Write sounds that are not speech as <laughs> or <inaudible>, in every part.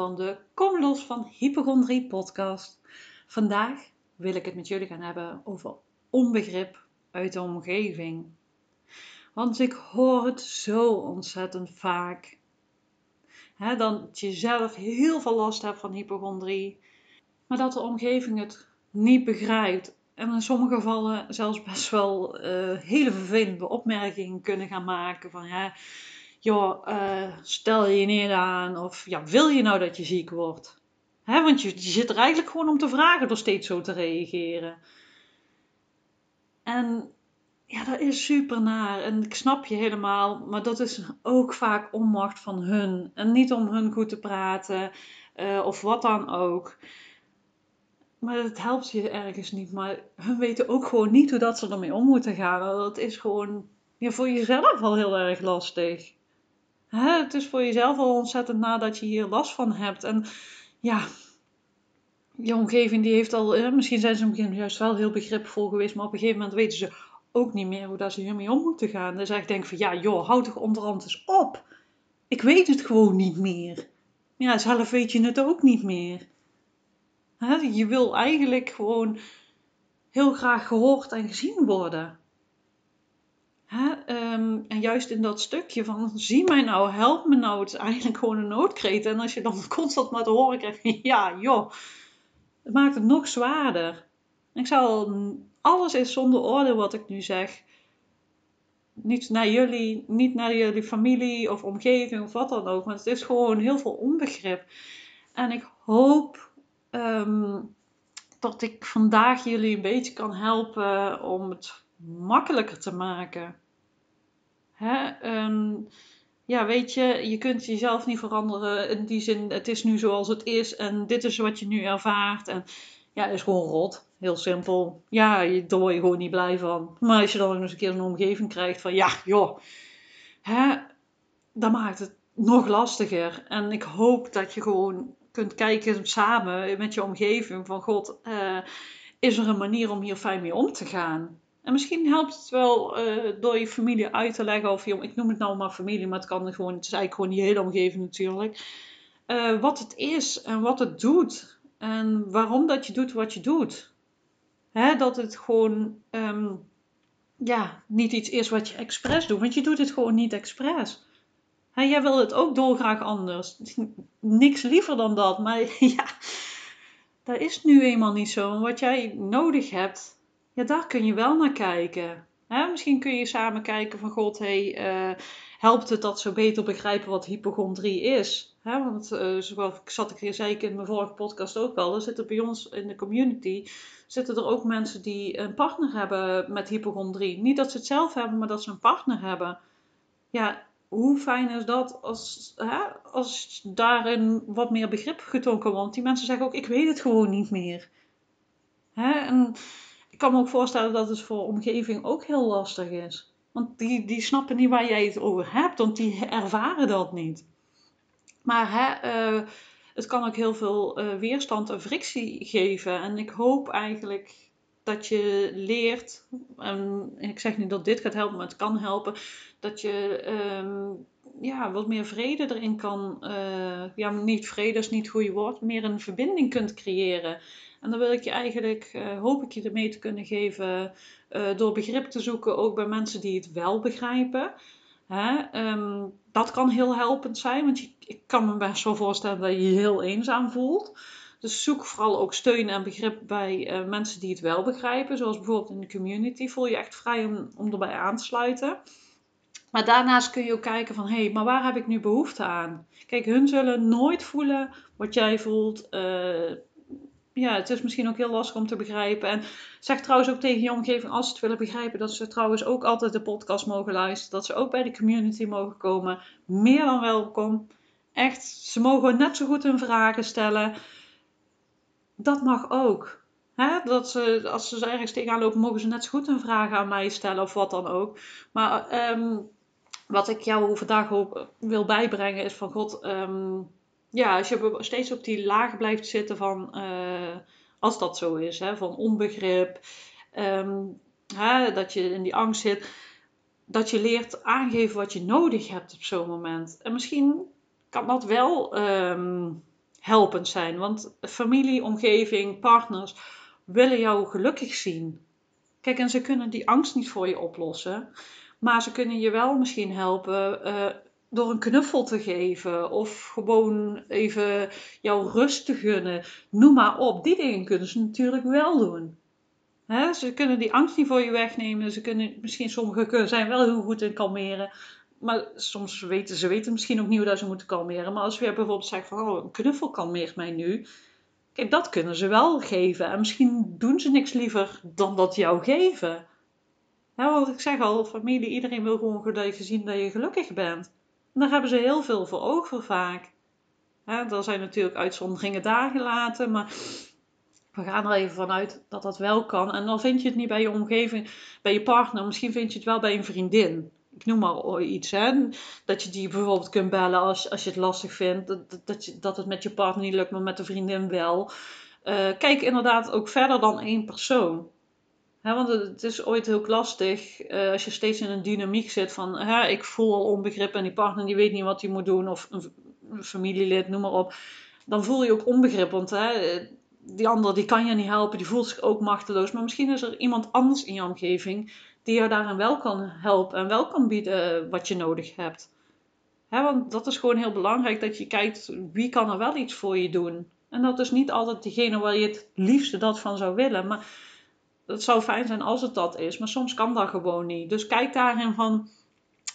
van de Kom los van Hypochondrie podcast. Vandaag wil ik het met jullie gaan hebben over onbegrip uit de omgeving. Want ik hoor het zo ontzettend vaak. He, dat je zelf heel veel last hebt van hypochondrie, maar dat de omgeving het niet begrijpt. En in sommige gevallen zelfs best wel uh, hele vervelende opmerkingen kunnen gaan maken van ja joh, uh, stel je neer aan. Of ja, wil je nou dat je ziek wordt? Hè, want je, zit er eigenlijk gewoon om te vragen door steeds zo te reageren. En ja, dat is super naar. En ik snap je helemaal. Maar dat is ook vaak onmacht van hun. En niet om hun goed te praten. Uh, of wat dan ook. Maar het helpt je ergens niet. Maar hun weten ook gewoon niet hoe dat ze ermee om moeten gaan. Dat is gewoon ja, voor jezelf al heel erg lastig hè, het is voor jezelf al ontzettend na dat je hier last van hebt. En ja, je omgeving die heeft al, misschien zijn ze juist wel heel begripvol geweest, maar op een gegeven moment weten ze ook niet meer hoe dat ze hiermee om moeten gaan. Dus ik denk van, ja joh, houd toch onderhand eens op. Ik weet het gewoon niet meer. Ja, zelf weet je het ook niet meer. Hè, je wil eigenlijk gewoon heel graag gehoord en gezien worden. Ehm, en juist in dat stukje van zie mij nou, help me nou. Het is eigenlijk gewoon een noodkreet. En als je dan <laughs> constant maar te horen krijgt, ja joh, het maakt het nog zwaarder. Ik zal, alles is zonder oordeel wat ik nu zeg. Niet naar jullie, niet naar jullie familie of omgeving of wat dan ook. Want het is gewoon heel veel onbegrip. En ik hoop ehm, dat ik vandaag jullie een beetje kan helpen om het makkelijker te maken. Hè? Ehm, ja, weet je, je kunt jezelf niet veranderen. In die zin, het is nu zoals het is en dit is wat je nu ervaart. En ja, is gewoon rot. Heel simpel. Ja, daar word je gewoon niet blij van. Maar als je dan eens een keer een omgeving krijgt van, ja, joh, hè, dan maakt het nog lastiger. En ik hoop dat je gewoon kunt kijken samen met je omgeving van, god, uh, is er een manier om hier fijn mee om te gaan? En misschien helpt het wel uh, door je familie uit te leggen, of je, ik noem het nou maar familie, maar het, kan gewoon, het is eigenlijk gewoon die hele omgeving natuurlijk. Uh, wat het is en wat het doet. En waarom dat je doet wat je doet. Hè, dat het gewoon um, ja, niet iets is wat je expres doet, want je doet het gewoon niet expres. Jij wil het ook dolgraag anders. <laughs> Niks liever dan dat, maar <laughs> ja, dat is nu eenmaal niet zo. Wat jij nodig hebt, ja, daar kun je wel naar kijken. Hè? Misschien kun je samen kijken van god, hey, uh, helpt het dat ze beter begrijpen wat hypochondrie is? Hè? Want uh, zoals ik zat ik, zei ik in mijn vorige podcast ook wel, er zitten bij ons in de community zitten er ook mensen die een partner hebben met hypochondrie. Niet dat ze het zelf hebben, maar dat ze een partner hebben. Ja, hoe fijn is dat als, hè, als daarin wat meer begrip getoond wordt? Want die mensen zeggen ook, ik weet het gewoon niet meer. Hè? En kan me ook voorstellen dat het voor omgeving ook heel lastig is. Want die, die snappen niet waar jij het over hebt, want die ervaren dat niet. Maar hè, uh, het kan ook heel veel uh, weerstand en frictie geven. En ik hoop eigenlijk dat je leert, en ik zeg niet dat dit gaat helpen, maar het kan helpen, dat je um, ja, wat meer vrede erin kan, uh, ja, niet vrede is niet het goede woord, meer een verbinding kunt creëren. En dan wil ik je eigenlijk, uh, hoop ik je ermee te kunnen geven, uh, door begrip te zoeken, ook bij mensen die het wel begrijpen. Hè? Um, dat kan heel helpend zijn, want je, ik kan me best wel voorstellen dat je je heel eenzaam voelt. Dus zoek vooral ook steun en begrip bij uh, mensen die het wel begrijpen. Zoals bijvoorbeeld in de community. Voel je echt vrij om, om erbij aan te sluiten. Maar daarnaast kun je ook kijken van, hé, hey, maar waar heb ik nu behoefte aan? Kijk, hun zullen nooit voelen wat jij voelt. Ja, het is misschien ook heel lastig om te begrijpen. En zeg trouwens ook tegen je omgeving, als ze het willen begrijpen, dat ze trouwens ook altijd de podcast mogen luisteren. Dat ze ook bij de community mogen komen. Meer dan welkom. Echt, ze mogen net zo goed hun vragen stellen. Dat mag ook. Dat ze, als ze ergens tegenaan lopen, mogen ze net zo goed hun vragen aan mij stellen of wat dan ook. Maar um, wat ik jou vandaag wil bijbrengen is van God. Um, ja, als je steeds op die laag blijft zitten van, uh, als dat zo is, hè, van onbegrip, um, hè, dat je in die angst zit, dat je leert aangeven wat je nodig hebt op zo'n moment. En misschien kan dat wel ehm, helpend zijn. Want familie, omgeving, partners willen jou gelukkig zien. Kijk, en ze kunnen die angst niet voor je oplossen. Maar ze kunnen je wel misschien helpen uh, door een knuffel te geven. Of gewoon even jouw rust te gunnen. Noem maar op. Die dingen kunnen ze natuurlijk wel doen. ze kunnen die angst niet voor je wegnemen. Ze kunnen, misschien sommigen zijn wel heel goed in kalmeren. Maar soms weten ze weten misschien ook niet hoe dat ze moeten kalmeren. Maar als we bijvoorbeeld zeggen van oh, een knuffel kalmeert mij nu. Kijk, dat kunnen ze wel geven. En misschien doen ze niks liever dan dat jou geven. Ja, want ik zeg al, familie, iedereen wil gewoon dat je gezien dat je gelukkig bent. Daar hebben ze heel veel voor ogen vaak. Ja, er zijn natuurlijk uitzonderingen gelaten, maar we gaan er even vanuit dat dat wel kan. En dan vind je het niet bij je omgeving, bij je partner, misschien vind je het wel bij een vriendin. Ik noem maar iets, hè. Dat je die bijvoorbeeld kunt bellen als, als je het lastig vindt. Dat, dat, het met je partner niet lukt, maar met de vriendin wel. Uh, kijk inderdaad ook verder dan één persoon want het is ooit heel lastig uh, als je steeds in een dynamiek zit van hè, ik voel al onbegrip en die partner die weet niet wat hij moet doen of een, familielid, noem maar op. Dan voel je ook onbegrip, want hè, die ander die kan je niet helpen, die voelt zich ook machteloos. Maar misschien is er iemand anders in je omgeving die jou daarin wel kan helpen en wel kan bieden wat je nodig hebt. Hè, want dat is gewoon heel belangrijk dat je kijkt wie kan er wel iets voor je doen. En dat is niet altijd degene waar je het liefste dat van zou willen, maar het zou fijn zijn als het dat is, maar soms kan dat gewoon niet. Dus kijk daarin van,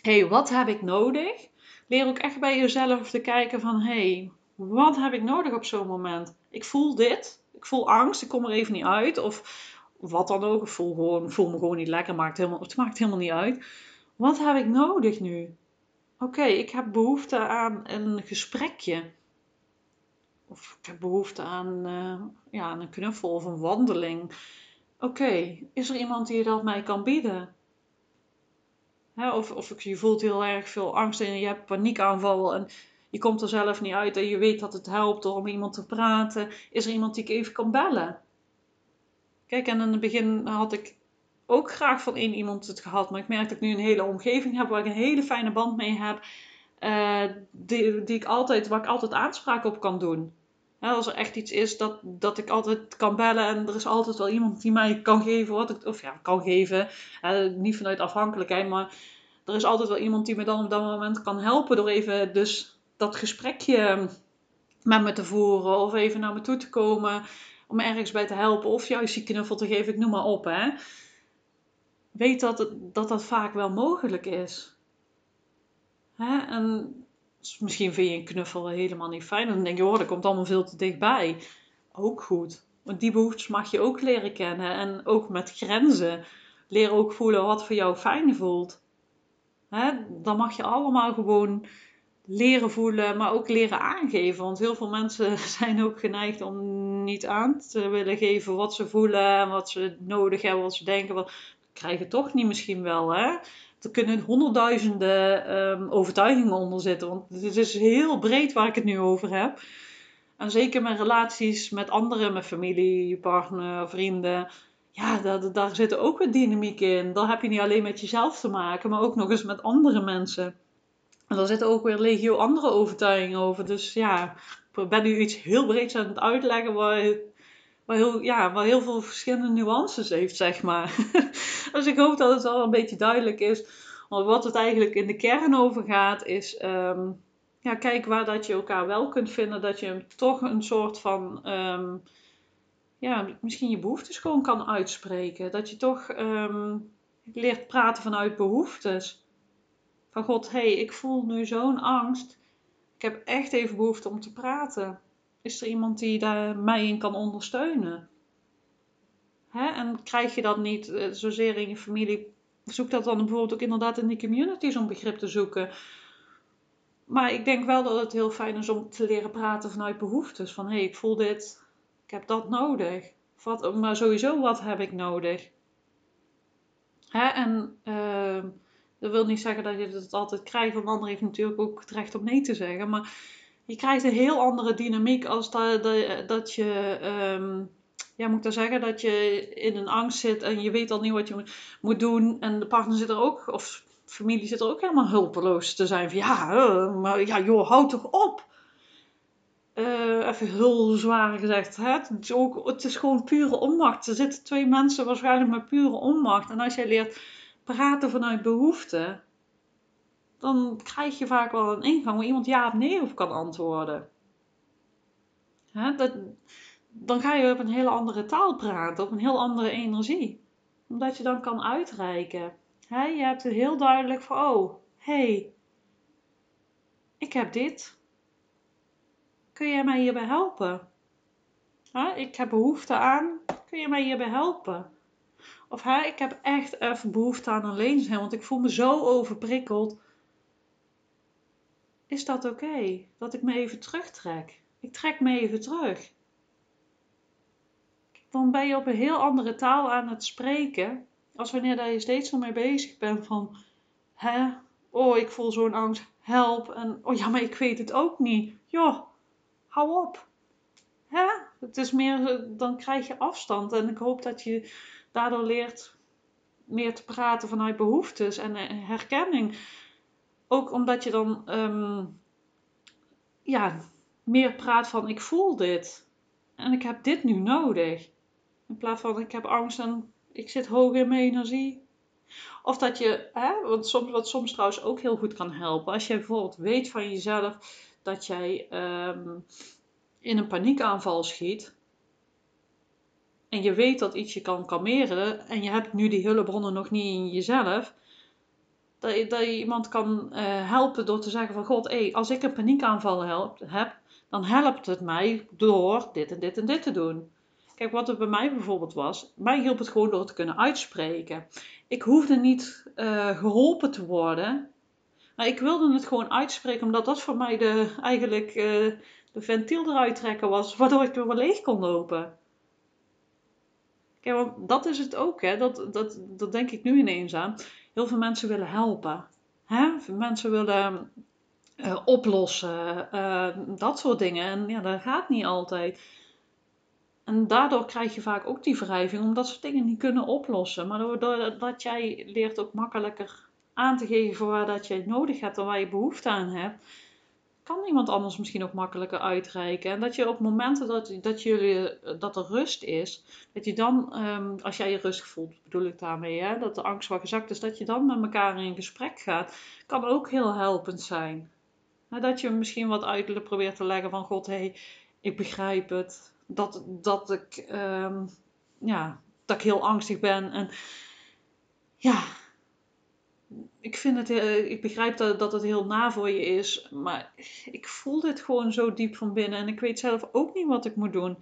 hé, hey, wat heb ik nodig? Leer ook echt bij jezelf te kijken van, hé, hey, wat heb ik nodig op zo'n moment? Ik voel dit, ik voel angst, ik kom er even niet uit, of wat dan ook. Ik voel, gewoon, voel me gewoon niet lekker, maakt helemaal, het maakt helemaal niet uit. Wat heb ik nodig nu? Oké, ik heb behoefte aan een gesprekje. Of ik heb behoefte aan, uh, ja, een knuffel of een wandeling. Oké, is er iemand die dat mij kan bieden? of, of je voelt heel erg veel angst en je hebt paniekaanval en je komt er zelf niet uit en je weet dat het helpt met iemand te praten. Is er iemand die ik even kan bellen? Kijk, en in het begin had ik ook graag van één iemand het gehad, maar ik merk dat ik nu een hele omgeving heb waar ik een hele fijne band mee heb, uh, die, die ik altijd, waar ik altijd aanspraak op kan doen als er echt iets is dat, dat ik altijd kan bellen en er is altijd wel iemand die mij kan geven wat ik, of ja, kan geven. niet vanuit afhankelijkheid, maar er is altijd wel iemand die me dan op dat moment kan helpen door even dus dat gesprekje met me te voeren of even naar me toe te komen om me ergens bij te helpen of juist die knuffel te geven, ik noem maar op. Hè. Weet dat, dat dat vaak wel mogelijk is. Hè? En misschien vind je een knuffel helemaal niet fijn. Dan denk je, oh, dat komt allemaal veel te dichtbij. Ook goed. Want die behoeftes mag je ook leren kennen. En ook met grenzen. Leer ook voelen wat voor jou fijn voelt. Hè? Dan mag je allemaal gewoon leren voelen, maar ook leren aangeven. Want heel veel mensen <laughs> zijn ook geneigd om niet aan te willen geven wat ze voelen en wat ze nodig hebben, wat ze denken. Wat krijgen toch niet misschien wel, hè? Er kunnen honderdduizenden um, overtuigingen onder zitten. Want het is heel breed waar ik het nu over heb. En zeker met relaties met anderen, met familie, partner, vrienden. Ja, daar, daar zit ook een dynamiek in. Daar heb je niet alleen met jezelf te maken, maar ook nog eens met andere mensen. En daar zitten ook weer legio andere overtuigingen over. Dus ja, ik ben nu iets heel breeds aan het uitleggen waar waar heel, ja, waar heel veel verschillende nuances heeft, zeg maar. <laughs> dus ik hoop dat het al een beetje duidelijk is. Want wat het eigenlijk in de kern over gaat, is ehm, ja, kijk waar dat je elkaar wel kunt vinden. Dat je toch een soort van, um, ja, misschien je behoeftes gewoon kan uitspreken. Dat je toch um, leert praten vanuit behoeftes. Van God, hé, hey, ik voel nu zo'n angst. Ik heb echt even behoefte om te praten. Is er iemand die daar mij in kan ondersteunen? Hè? En krijg je dat niet uh, zozeer in je familie, zoek dat dan bijvoorbeeld ook inderdaad in die communities om begrip te zoeken. Maar ik denk wel dat het heel fijn is om te leren praten vanuit behoeftes. Van hé, hey, ik voel dit, ik heb dat nodig. Wat, maar sowieso, wat heb ik nodig? Hè? En uh, dat wil niet zeggen dat je het altijd krijgt, want de ander heeft natuurlijk ook het recht om nee te zeggen. Maar je krijgt een heel andere dynamiek als dat, dat, je, um, ja, moet ik dan zeggen, dat je in een angst zit en je weet al niet wat je moet doen. En de partner zit er ook, of familie zit er ook helemaal hulpeloos te zijn. Van ja, uh, maar ja, joh, houd toch op. Uh, even heel zwaar gezegd. Het, is ook, het is gewoon pure onmacht. Er zitten twee mensen waarschijnlijk met pure onmacht. En als jij leert praten vanuit behoefte, dan krijg je vaak wel een ingang waar iemand ja of nee op kan antwoorden. Hè? Dat, dan ga je op een hele andere taal praten, op een heel andere energie. Omdat je dan kan uitreiken. Hè? Je hebt het heel duidelijk van, oh, hey, ik heb dit. Kun jij mij hierbij helpen? Hè? Ik heb behoefte aan, kun je mij hierbij helpen? Of hè, ik heb echt even behoefte aan alleen zijn, want ik voel me zo overprikkeld. Is dat oké? Dat ik me even terugtrek? Ik trek me even terug. Dan ben je op een heel andere taal aan het spreken. Als wanneer je steeds zo mee bezig bent van... Hè? Oh, ik voel zo'n angst. Help. En oh ja, maar ik weet het ook niet. Joh, hou op. Hè? Het is meer, dan krijg je afstand. En ik hoop dat je daardoor leert meer te praten vanuit behoeftes en herkenning. Ook omdat je dan ehm, ja, meer praat van ik voel dit. En ik heb dit nu nodig. In plaats van ik heb angst en ik zit hoog in mijn energie. Of dat je, hè, wat, soms, wat soms trouwens ook heel goed kan helpen. Als je bijvoorbeeld weet van jezelf dat jij ehm, in een paniekaanval schiet. En je weet dat iets je kan kalmeren. En je hebt nu die hulpbronnen nog niet in jezelf dat je, dat iemand kan uh, helpen door te zeggen van God, hey, als ik een paniekaanval help, heb, dan helpt het mij door dit en dit en dit te doen. Kijk, wat er bij mij bijvoorbeeld was, mij hielp het gewoon door te kunnen uitspreken. Ik hoefde niet uh, geholpen te worden, maar ik wilde het gewoon uitspreken, omdat dat voor mij de, eigenlijk uh, de ventiel eruit trekken was, waardoor ik weer leeg kon lopen. Kijk, want dat is het ook, hè? Dat, dat, dat denk ik nu ineens aan heel veel mensen willen helpen. Hè? Mensen willen uh, oplossen, uh, dat soort dingen. En ja, dat gaat niet altijd. En daardoor krijg je vaak ook die wrijving, omdat ze dingen niet kunnen oplossen. Maar doordat jij leert ook makkelijker aan te geven waar dat je nodig hebt en waar je behoefte aan hebt, kan iemand anders misschien ook makkelijker uitreiken. En dat je op momenten dat, dat, jullie, dat er rust is, dat je dan, um, als jij je rustig voelt, bedoel ik daarmee, hè, dat de angst wat gezakt is, dat je dan met elkaar in gesprek gaat, kan ook heel helpend zijn. dat je misschien wat uit probeert te leggen van God, hé, hey, ik begrijp het. Dat, dat ik, um, ja, dat ik heel angstig ben. En ja, ik vind het, eh, ik begrijp dat, dat het heel na voor je is, maar ik voel dit gewoon zo diep van binnen en ik weet zelf ook niet wat ik moet doen.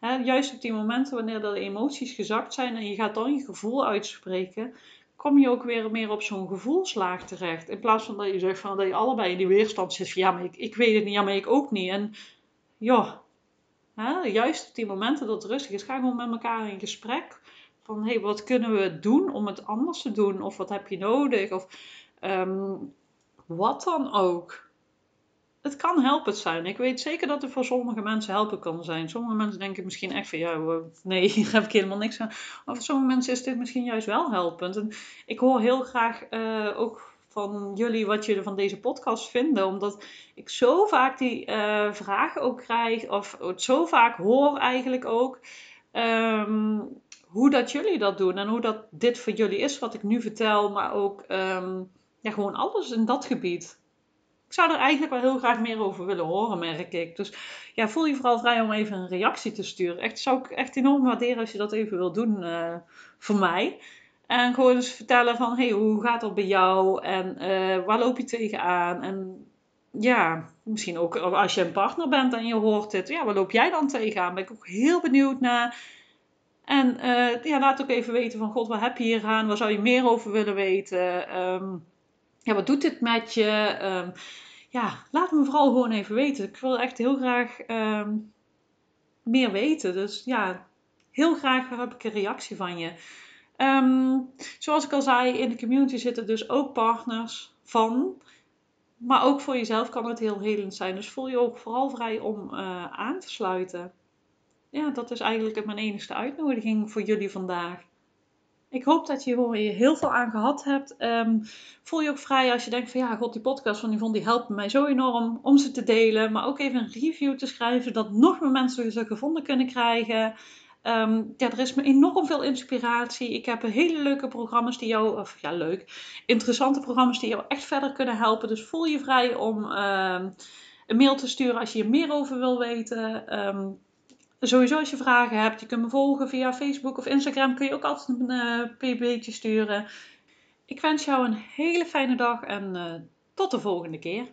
juist op die momenten wanneer de emoties gezakt zijn en je gaat dan je gevoel uitspreken, kom je ook weer meer op zo'n gevoelslaag terecht. In plaats van dat je zegt van dat je allebei in die weerstand zit van ja, maar ik, ik weet het niet, ja, maar ik ook niet. En ja, juist op die momenten dat het rustig is, ga gewoon met elkaar in gesprek van hey, wat kunnen we doen om het anders te doen? Of wat heb je nodig? Of ehm, wat dan ook. Het kan helpend zijn. Ik weet zeker dat het voor sommige mensen helpend kan zijn. Sommige mensen denken misschien echt van ja, nee, <laughs> hier heb ik helemaal niks aan. Maar voor sommige mensen is dit misschien juist wel helpend. En ik hoor heel graag uh, ook van jullie wat jullie van deze podcast vinden. Omdat ik zo vaak die uh, vragen ook krijg, of het zo vaak hoor eigenlijk ook. Um, hoe dat jullie dat doen en hoe dat dit voor jullie is, wat ik nu vertel, maar ook um, ja, gewoon alles in dat gebied. Ik zou er eigenlijk wel heel graag meer over willen horen, merk ik. Dus ja, voel je vooral vrij om even een reactie te sturen. Echt, zou ik echt enorm waarderen als je dat even wil doen uh, voor mij. En gewoon eens vertellen van, hey, hoe gaat dat bij jou? En uh, waar loop je tegenaan? En ja, misschien ook als je een partner bent en je hoort dit. Ja, waar loop jij dan tegenaan? Ben ik ook heel benieuwd naar. En uh, ja, laat ook even weten van God, wat heb je hier aan? Waar zou je meer over willen weten? Um, ja, wat doet dit met je? Um, ja, laat me vooral gewoon even weten. Ik wil echt heel graag um, meer weten. Dus ja, heel graag heb ik een reactie van je. zoals ik al zei, in de community zitten dus ook partners van. Maar ook voor jezelf kan het heel helend zijn. Dus voel je ook vooral vrij om uh, aan te sluiten ja, dat is eigenlijk mijn enigste uitnodiging voor jullie vandaag. Ik hoop dat je hier heel veel aan gehad hebt. Ehm, voel je ook vrij als je denkt van ja, god, die podcast van Yvonne die helpt mij zo enorm om ze te delen. Maar ook even een review te schrijven, dat nog meer mensen ze gevonden kunnen krijgen. Ehm, ja, er is me enorm veel inspiratie. Ik heb hele leuke programma's die jou, of ja, leuk, interessante programma's die jou echt verder kunnen helpen. Dus voel je vrij om ehm, een mail te sturen als je er meer over wil weten. Sowieso als je vragen hebt, je kunt me volgen via Facebook of Instagram. Kun je ook altijd een uh, pb'tje sturen. Ik wens jou een hele fijne dag en uh, tot de volgende keer.